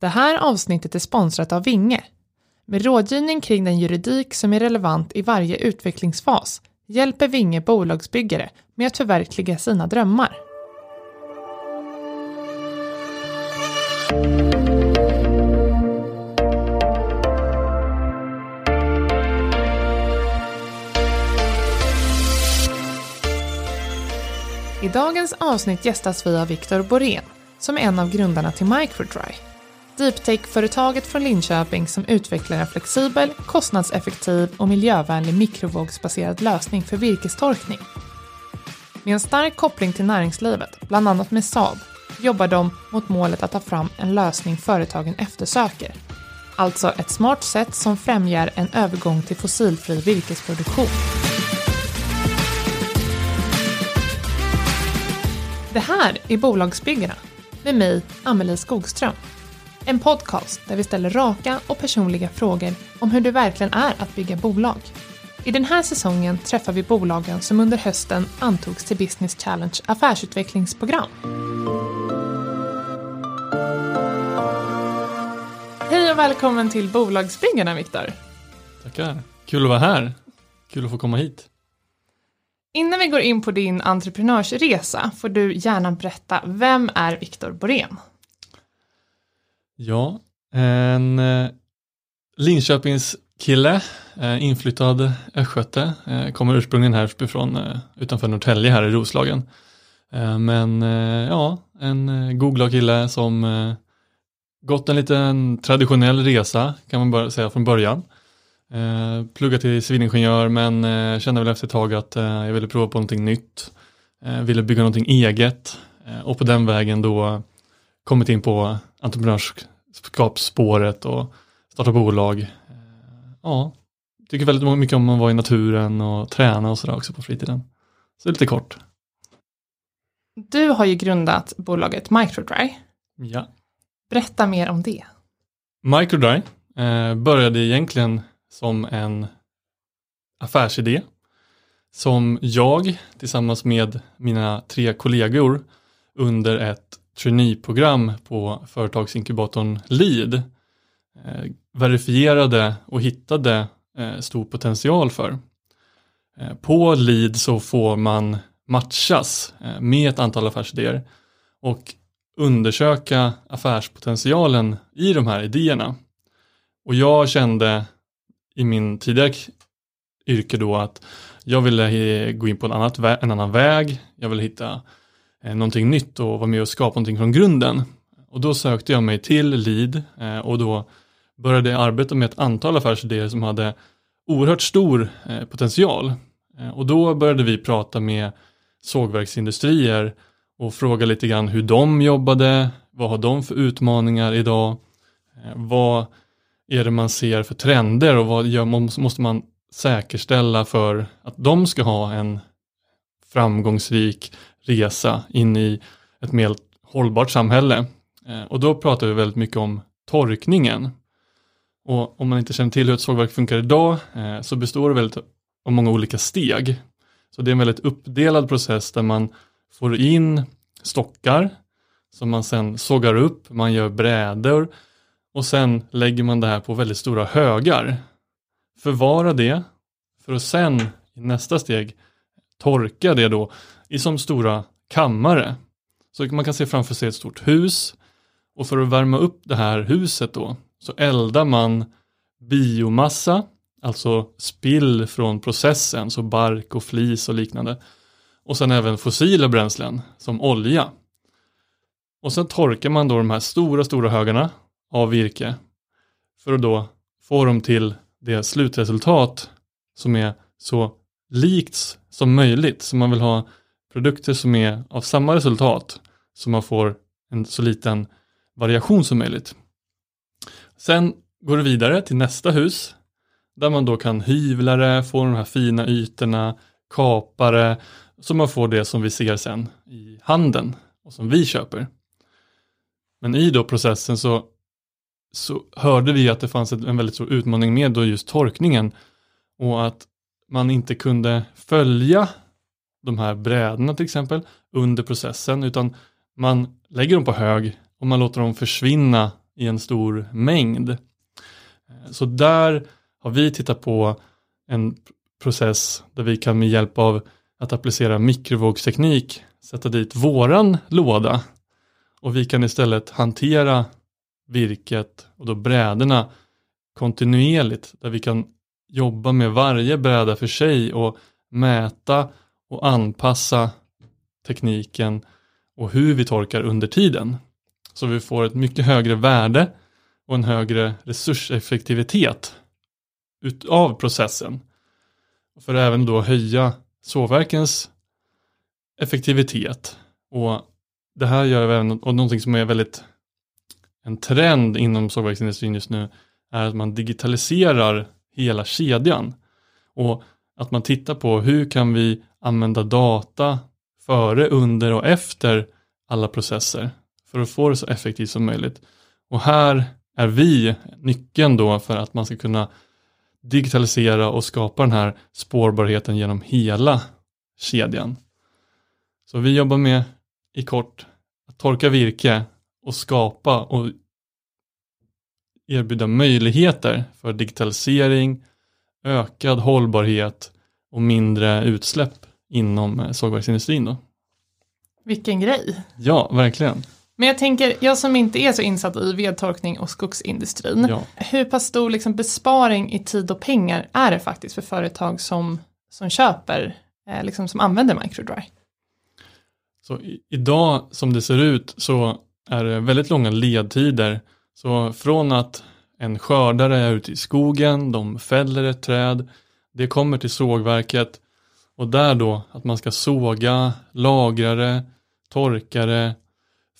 Det här avsnittet är sponsrat av Vinge. Med rådgivning kring den juridik som är relevant i varje utvecklingsfas hjälper Vinge bolagsbyggare med att förverkliga sina drömmar. I dagens avsnitt gästas vi av Viktor Borén, som är en av grundarna till Microdry. Deeptech-företaget från Linköping som utvecklar en flexibel, kostnadseffektiv och miljövänlig mikrovågsbaserad lösning för virkestorkning. Med en stark koppling till näringslivet, bland annat med Saab, jobbar de mot målet att ta fram en lösning företagen eftersöker. Alltså ett smart sätt som främjar en övergång till fossilfri virkesproduktion. Det här är Bolagsbyggarna med mig, Amelie Skogström. En podcast där vi ställer raka och personliga frågor om hur det verkligen är att bygga bolag. I den här säsongen träffar vi bolagen som under hösten antogs till Business Challenge affärsutvecklingsprogram. Hej och välkommen till Bolagsbyggarna, Viktor. Tackar. Kul att vara här. Kul att få komma hit. Innan vi går in på din entreprenörsresa får du gärna berätta, vem är Viktor Borén? Ja, en eh, Linköpings kille, eh, inflyttad östgöte, eh, kommer ursprungligen härifrån eh, utanför Norrtälje här i Roslagen. Eh, men eh, ja, en eh, kille som eh, gått en liten traditionell resa kan man bara säga från början. Eh, pluggat till civilingenjör men eh, kände väl efter ett tag att eh, jag ville prova på någonting nytt. Ville bygga någonting eget och på den vägen då kommit in på entreprenörskapsspåret och starta bolag. Eh, ja, tycker väldigt mycket om att vara i naturen och träna och sådär också på fritiden. Så lite kort. Du har ju grundat bolaget Microdry. Ja. Berätta mer om det. Microdry eh, började egentligen som en affärsidé som jag tillsammans med mina tre kollegor under ett traineeprogram på företagsinkubatorn LEAD eh, verifierade och hittade eh, stor potential för. Eh, på LEAD så får man matchas eh, med ett antal affärsidéer och undersöka affärspotentialen i de här idéerna. Och jag kände i min tidigare yrke då att jag ville gå in på en, annat, en annan väg, jag ville hitta Eh, någonting nytt och vara med och skapa någonting från grunden. Och då sökte jag mig till LEAD eh, och då började jag arbeta med ett antal affärsidéer som hade oerhört stor eh, potential. Och då började vi prata med sågverksindustrier och fråga lite grann hur de jobbade, vad har de för utmaningar idag, vad är det man ser för trender och vad gör, måste man säkerställa för att de ska ha en framgångsrik resa in i ett mer hållbart samhälle. Eh, och då pratar vi väldigt mycket om torkningen. Och om man inte känner till hur ett sågverk funkar idag eh, så består det väldigt av många olika steg. Så det är en väldigt uppdelad process där man får in stockar som man sen sågar upp, man gör brädor och sen lägger man det här på väldigt stora högar. Förvara det för att sen i nästa steg torka det då i som stora kammare. Så man kan se framför sig ett stort hus och för att värma upp det här huset då så eldar man biomassa, alltså spill från processen, så bark och flis och liknande. Och sen även fossila bränslen som olja. Och sen torkar man då de här stora, stora högarna av virke för att då få dem till det slutresultat som är så likt som möjligt. Så man vill ha produkter som är av samma resultat så man får en så liten variation som möjligt. Sen går det vidare till nästa hus där man då kan hyvla det, få de här fina ytorna, kapa det så man får det som vi ser sen i handeln och som vi köper. Men i då processen så så hörde vi att det fanns en väldigt stor utmaning med då just torkningen och att man inte kunde följa de här brädorna till exempel under processen utan man lägger dem på hög och man låter dem försvinna i en stor mängd. Eh, så där har vi tittat på en process där vi kan med hjälp av att applicera mikrovågsteknik sätta dit våran låda och vi kan istället hantera virket och då brädorna kontinuerligt där vi kan jobba med varje bräda för sig och mäta och anpassa tekniken och hur vi torkar under tiden. Så vi får ett mycket högre värde och en högre resurseffektivitet utav processen. För att även då höja sågverkens effektivitet. Och det här gör även, och någonting som är väldigt en trend inom sågverksindustrin just nu, är att man digitaliserar hela kedjan. Och att man tittar på hur kan vi använda data före, under och efter alla processer för att få det så effektivt som möjligt. Och här är vi nyckeln då för att man ska kunna digitalisera och skapa den här spårbarheten genom hela kedjan. Så vi jobbar med i kort att torka virke och skapa och erbjuda möjligheter för digitalisering, ökad hållbarhet och mindre utsläpp inom eh, sågverksindustrin. Då. Vilken grej! Ja, verkligen. Men jag tänker, jag som inte är så insatt i vedtorkning och skogsindustrin, ja. hur pass stor liksom besparing i tid och pengar är det faktiskt för företag som, som köper, eh, liksom som använder microdry? Så i, idag som det ser ut så är det väldigt långa ledtider. Så från att en skördare är ute i skogen, de fäller ett träd, det kommer till sågverket och där då att man ska såga, lagra det, torka det,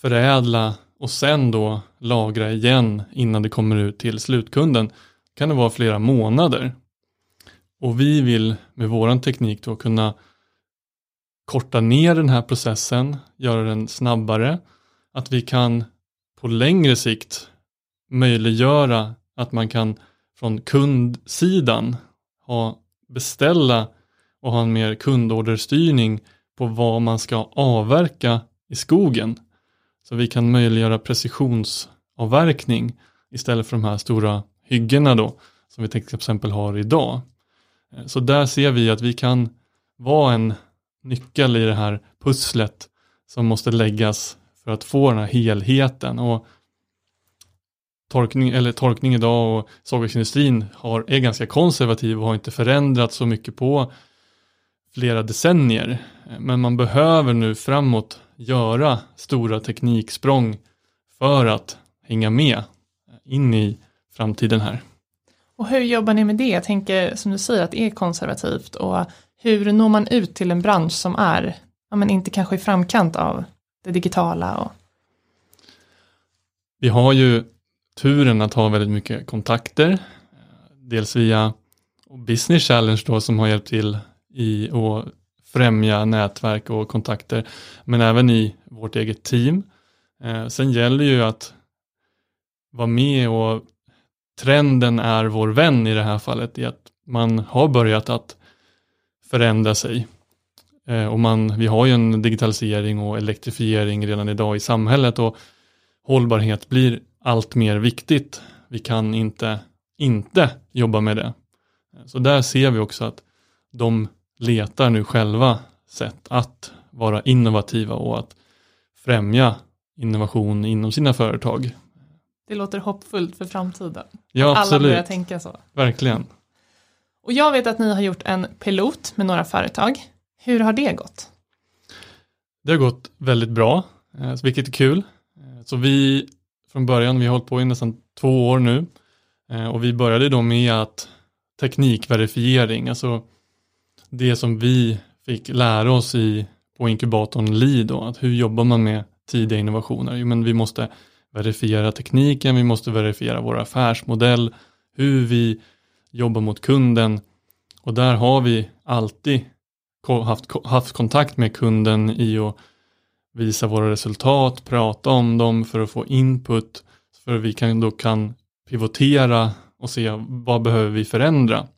förädla och sen då lagra igen innan det kommer ut till slutkunden kan det vara flera månader. Och vi vill med våran teknik då kunna korta ner den här processen, göra den snabbare, att vi kan på längre sikt möjliggöra att man kan från kundsidan ha, beställa och ha en mer kundorderstyrning på vad man ska avverka i skogen. Så vi kan möjliggöra precisionsavverkning istället för de här stora hyggena då som vi till exempel har idag. Så där ser vi att vi kan vara en nyckel i det här pusslet som måste läggas för att få den här helheten. Och torkning, eller torkning idag och sågverksindustrin har, är ganska konservativ och har inte förändrats så mycket på flera decennier. Men man behöver nu framåt göra stora tekniksprång för att hänga med in i framtiden här. Och hur jobbar ni med det? Jag tänker som du säger att det är konservativt och hur når man ut till en bransch som är, ja men inte kanske i framkant av det digitala? Och... Vi har ju turen att ha väldigt mycket kontakter, dels via Business Challenge då som har hjälpt till i att främja nätverk och kontakter, men även i vårt eget team. Eh, sen gäller ju att vara med och trenden är vår vän i det här fallet i att man har börjat att förändra sig. Eh, och man, vi har ju en digitalisering och elektrifiering redan idag i samhället och hållbarhet blir allt mer viktigt. Vi kan inte inte jobba med det. Så där ser vi också att de letar nu själva sätt att vara innovativa och att främja innovation inom sina företag. Det låter hoppfullt för framtiden. Ja, absolut. Alla börjar tänka så. Verkligen. Och jag vet att ni har gjort en pilot med några företag. Hur har det gått? Det har gått väldigt bra, eh, vilket är kul. Eh, så vi från början, vi har hållit på i nästan två år nu. Eh, och vi började då med att teknikverifiering, alltså det som vi fick lära oss i på inkubatorn LI då, att hur jobbar man med tidiga innovationer? Jo, men vi måste verifiera tekniken, vi måste verifiera vår affärsmodell, hur vi jobbar mot kunden. Och där har vi alltid haft, haft kontakt med kunden i att visa våra resultat, prata om dem för att få input, för att vi kan, då kan pivotera och se vad behöver vi förändra.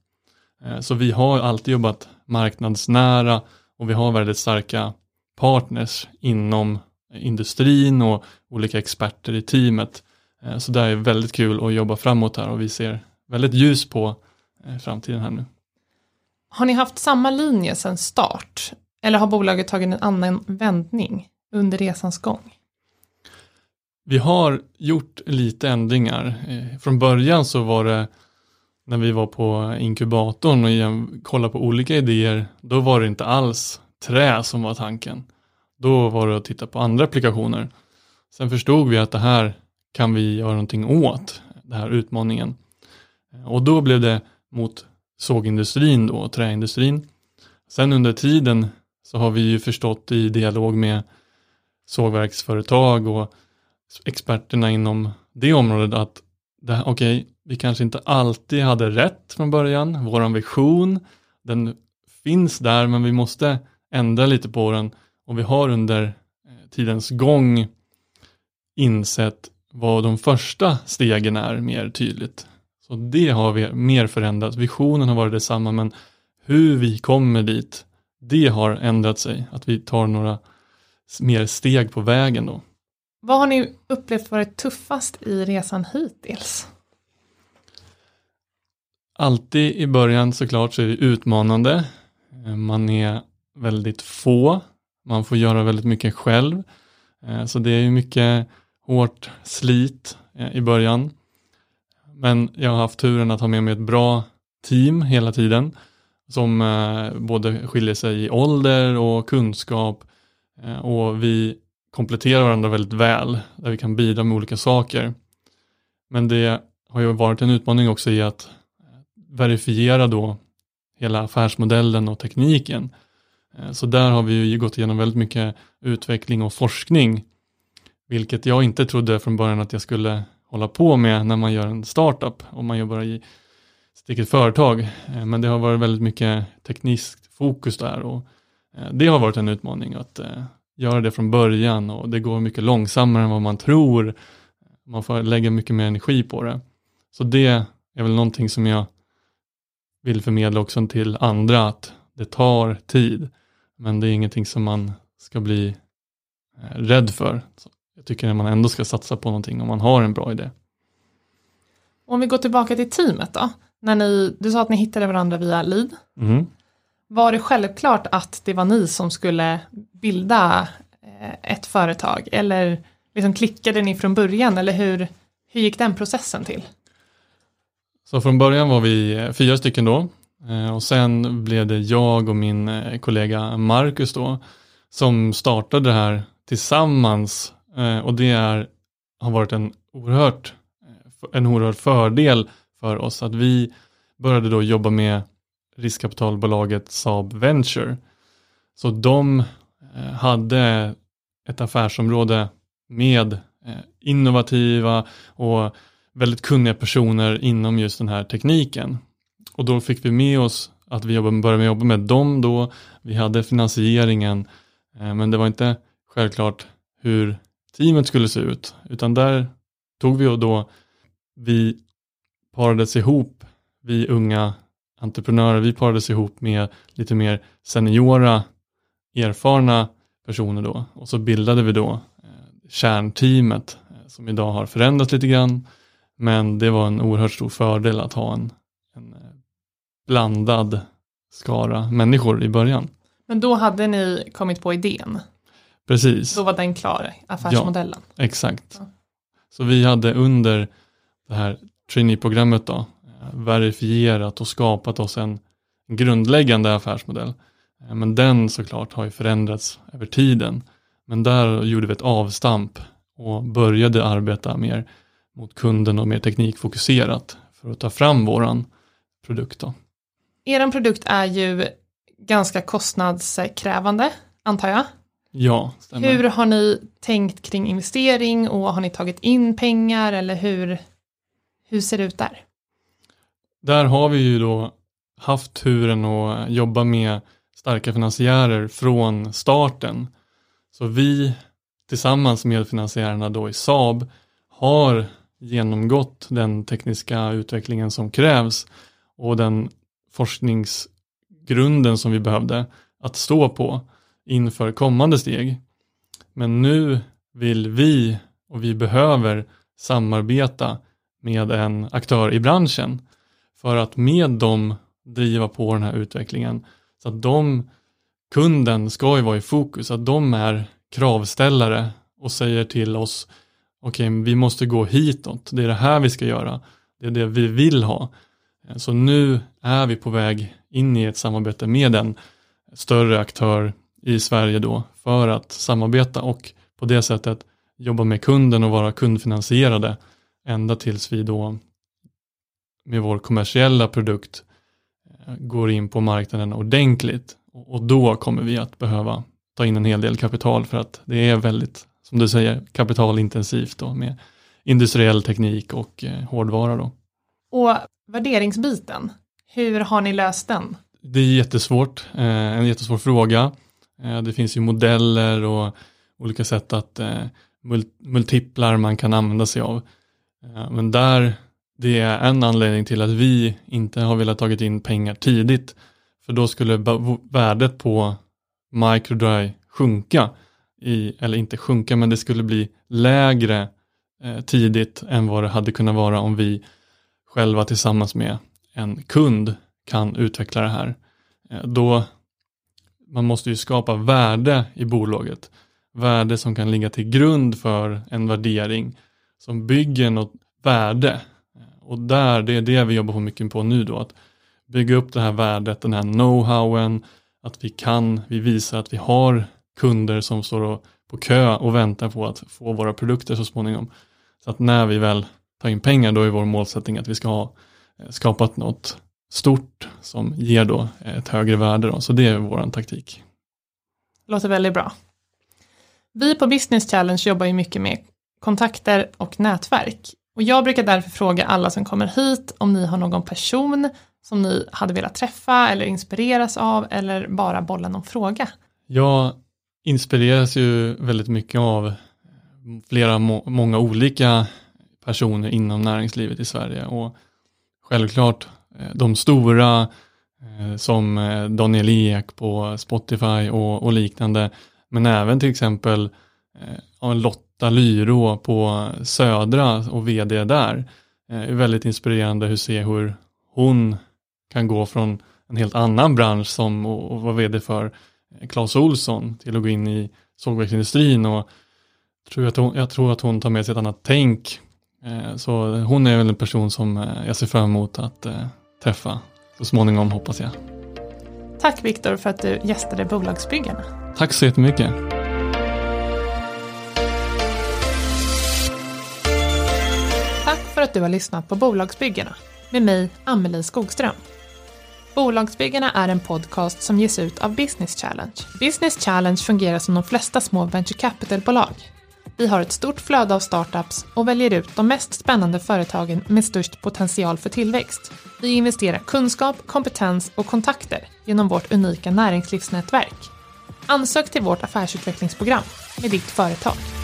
Eh, så vi har alltid jobbat marknadsnära och vi har väldigt starka partners inom industrin och olika experter i teamet eh, så det är väldigt kul att jobba framåt här och vi ser väldigt ljus på eh, framtiden här nu. Har ni haft samma linje sedan start? Eller har bolaget tagit en annan vändning under resans gång? Vi har gjort lite ändringar. Eh, från början så var det när vi var på inkubatorn och kollade på olika idéer, då var det inte alls trä som var tanken. Då var det att titta på andra applikationer. Sen förstod vi att det här kan vi göra någonting åt, den här utmaningen. Eh, och då blev det mot sågindustrin då, träindustrin. Sen under tiden så har vi ju förstått i dialog med sågverksföretag och experterna inom det området att okej, okay, vi kanske inte alltid hade rätt från början. Våran vision, den finns där, men vi måste ändra lite på den och vi har under eh, tidens gång insett vad de första stegen är mer tydligt. Så det har vi mer förändrat. Visionen har varit detsamma, men hur vi kommer dit, det har ändrat sig. Att vi tar några mer steg på vägen då. Vad har ni upplevt varit tuffast i resan hittills? Alltid i början såklart så är det utmanande. Man är väldigt få. Man får göra väldigt mycket själv. Eh, så det är mycket hårt slit eh, i början. Men jag har haft turen att ha med mig ett bra team hela tiden som eh, både skiljer sig i ålder och kunskap Eh, och vi kompletterar varandra väldigt väl där vi kan bidra med olika saker. Men det har ju varit en utmaning också i att eh, verifiera då hela affärsmodellen och tekniken. Eh, så där har vi ju gått igenom väldigt mycket utveckling och forskning, vilket jag inte trodde från början att jag skulle hålla på med när man gör en startup, om man jobbar i sitt eget företag. Men det har varit väldigt mycket tekniskt fokus där och det har varit en utmaning att göra det från början och det går mycket långsammare än vad man tror. Man får lägga mycket mer energi på det. Så det är väl någonting som jag vill förmedla också till andra att det tar tid. Men det är ingenting som man ska bli eh, rädd för. Så jag tycker att man ändå ska satsa på någonting om man har en bra idé. Om vi går tillbaka till teamet då. När ni, du sa att ni hittade varandra via LID. Mm. Var det självklart att det var ni som skulle bilda eh, ett företag? Eller liksom klickade ni från början? Eller hur, hur gick den processen till? Så från början var vi eh, fyra stycken då. Eh, och sen blev det jag och min kollega Marcus då som startade det här tillsammans. Och det är, har varit en oerhört, en oerhörd fördel för oss. Att vi började då jobba med riskkapitalbolaget Saab Venture. Så de eh, hade ett affärsområde med eh, innovativa och väldigt kunniga personer inom just den här tekniken. Och då fick vi med oss att vi började jobba med dem då. Vi hade finansieringen, eh, men det var inte självklart hur teamet skulle se ut, utan där tog vi och då, vi parades ihop, vi unga entreprenörer, vi parades ihop med lite mer seniora, erfarna personer då och så bildade vi då eh, kärnteamet eh, som idag har förändrats lite grann men det var en oerhört stor fördel att ha en, en eh, blandad skara människor i början. Men då hade ni kommit på idén? Precis. Då var den klar, affärsmodellen? Ja, exakt. Ja. Så vi hade under det här trainee-programmet då verifierat och skapat oss en grundläggande affärsmodell. Eh, men den såklart har ju förändrats över tiden. Men där gjorde vi ett avstamp och började arbeta mer mot kunden och mer teknikfokuserat för att ta fram våran produkt. Då. Er produkt är ju ganska kostnadskrävande, antar jag? Ja, stämmer. Hur har ni tänkt kring investering och har ni tagit in pengar eller hur, hur ser det ut där? Där har vi ju då haft turen att jobba med starka finansiärer från starten. Så vi tillsammans med finansiärerna då i Saab har genomgått den tekniska utvecklingen som krävs och den forskningsgrunden som vi behövde att stå på inför kommande steg. Men nu vill vi och vi behöver samarbeta med en aktör i branschen för att med dem driva på den här utvecklingen. Så att de, kunden ska ju vara i fokus, att de är kravställare och säger till oss, okej, okay, vi måste gå hitåt, det är det här vi ska göra, det är det vi vill ha. Så nu är vi på väg in i ett samarbete med en större aktör i Sverige då för att samarbeta och på det sättet jobba med kunden och vara kundfinansierade ända tills vi då med vår kommersiella produkt eh, går in på marknaden ordentligt och då kommer vi att behöva ta in en hel del kapital för att det är väldigt, som du säger, kapitalintensivt då med industriell teknik och eh, hårdvara då. Och värderingsbiten, hur har ni löst den? Det är jättesvårt, eh, en jättesvår fråga. Det finns ju modeller och olika sätt att multiplar man kan använda sig av. Men där, det är en anledning till att vi inte har velat tagit in pengar tidigt. För då skulle värdet på microdry sjunka, i, eller inte sjunka, men det skulle bli lägre eh, tidigt än vad det hade kunnat vara om vi själva tillsammans med en kund kan utveckla det här. Eh, då man måste ju skapa värde i bolaget. Värde som kan ligga till grund för en värdering som bygger något värde. Och där, det är det vi jobbar på mycket på nu då, att bygga upp det här värdet, den här know-howen, att vi kan, vi visar att vi har kunder som står på kö och väntar på att få våra produkter så småningom. Så att när vi väl tar in pengar, då är vår målsättning att vi ska ha eh, skapat något stort som ger då ett högre värde. Då. Så det är vår taktik. Låter väldigt bra. Vi på Business Challenge jobbar ju mycket med kontakter och nätverk. Och jag brukar därför fråga alla som kommer hit om ni har någon person som ni hade velat träffa eller inspireras av eller bara bolla någon fråga. Jag inspireras ju väldigt mycket av flera, må många olika personer inom näringslivet i Sverige och självklart eh, de stora eh, som eh, Daniel Ek på Spotify och, och, liknande. Men även till exempel Lotta Lyro på Södra och vd där. är väldigt inspirerande att se hur hon kan gå från en helt annan bransch som att vara vd för Clas Olsson till att gå in i sågverksindustrin och tror att hon, jag tror att hon tar med sig ett annat tänk. Så hon är väl en person som jag ser fram emot att träffa så småningom hoppas jag. Tack Viktor för att du gästade Bolagsbyggarna. Tack så jättemycket. För att du har lyssnat på Bolagsbyggarna med mig, Amelie Skogström. Bolagsbyggarna är en podcast som ges ut av Business Challenge. Business Challenge fungerar som de flesta små venture capital-bolag vi har ett stort flöde av startups och väljer ut de mest spännande företagen med störst potential för tillväxt. Vi investerar kunskap, kompetens och kontakter genom vårt unika näringslivsnätverk. Ansök till vårt affärsutvecklingsprogram med ditt företag.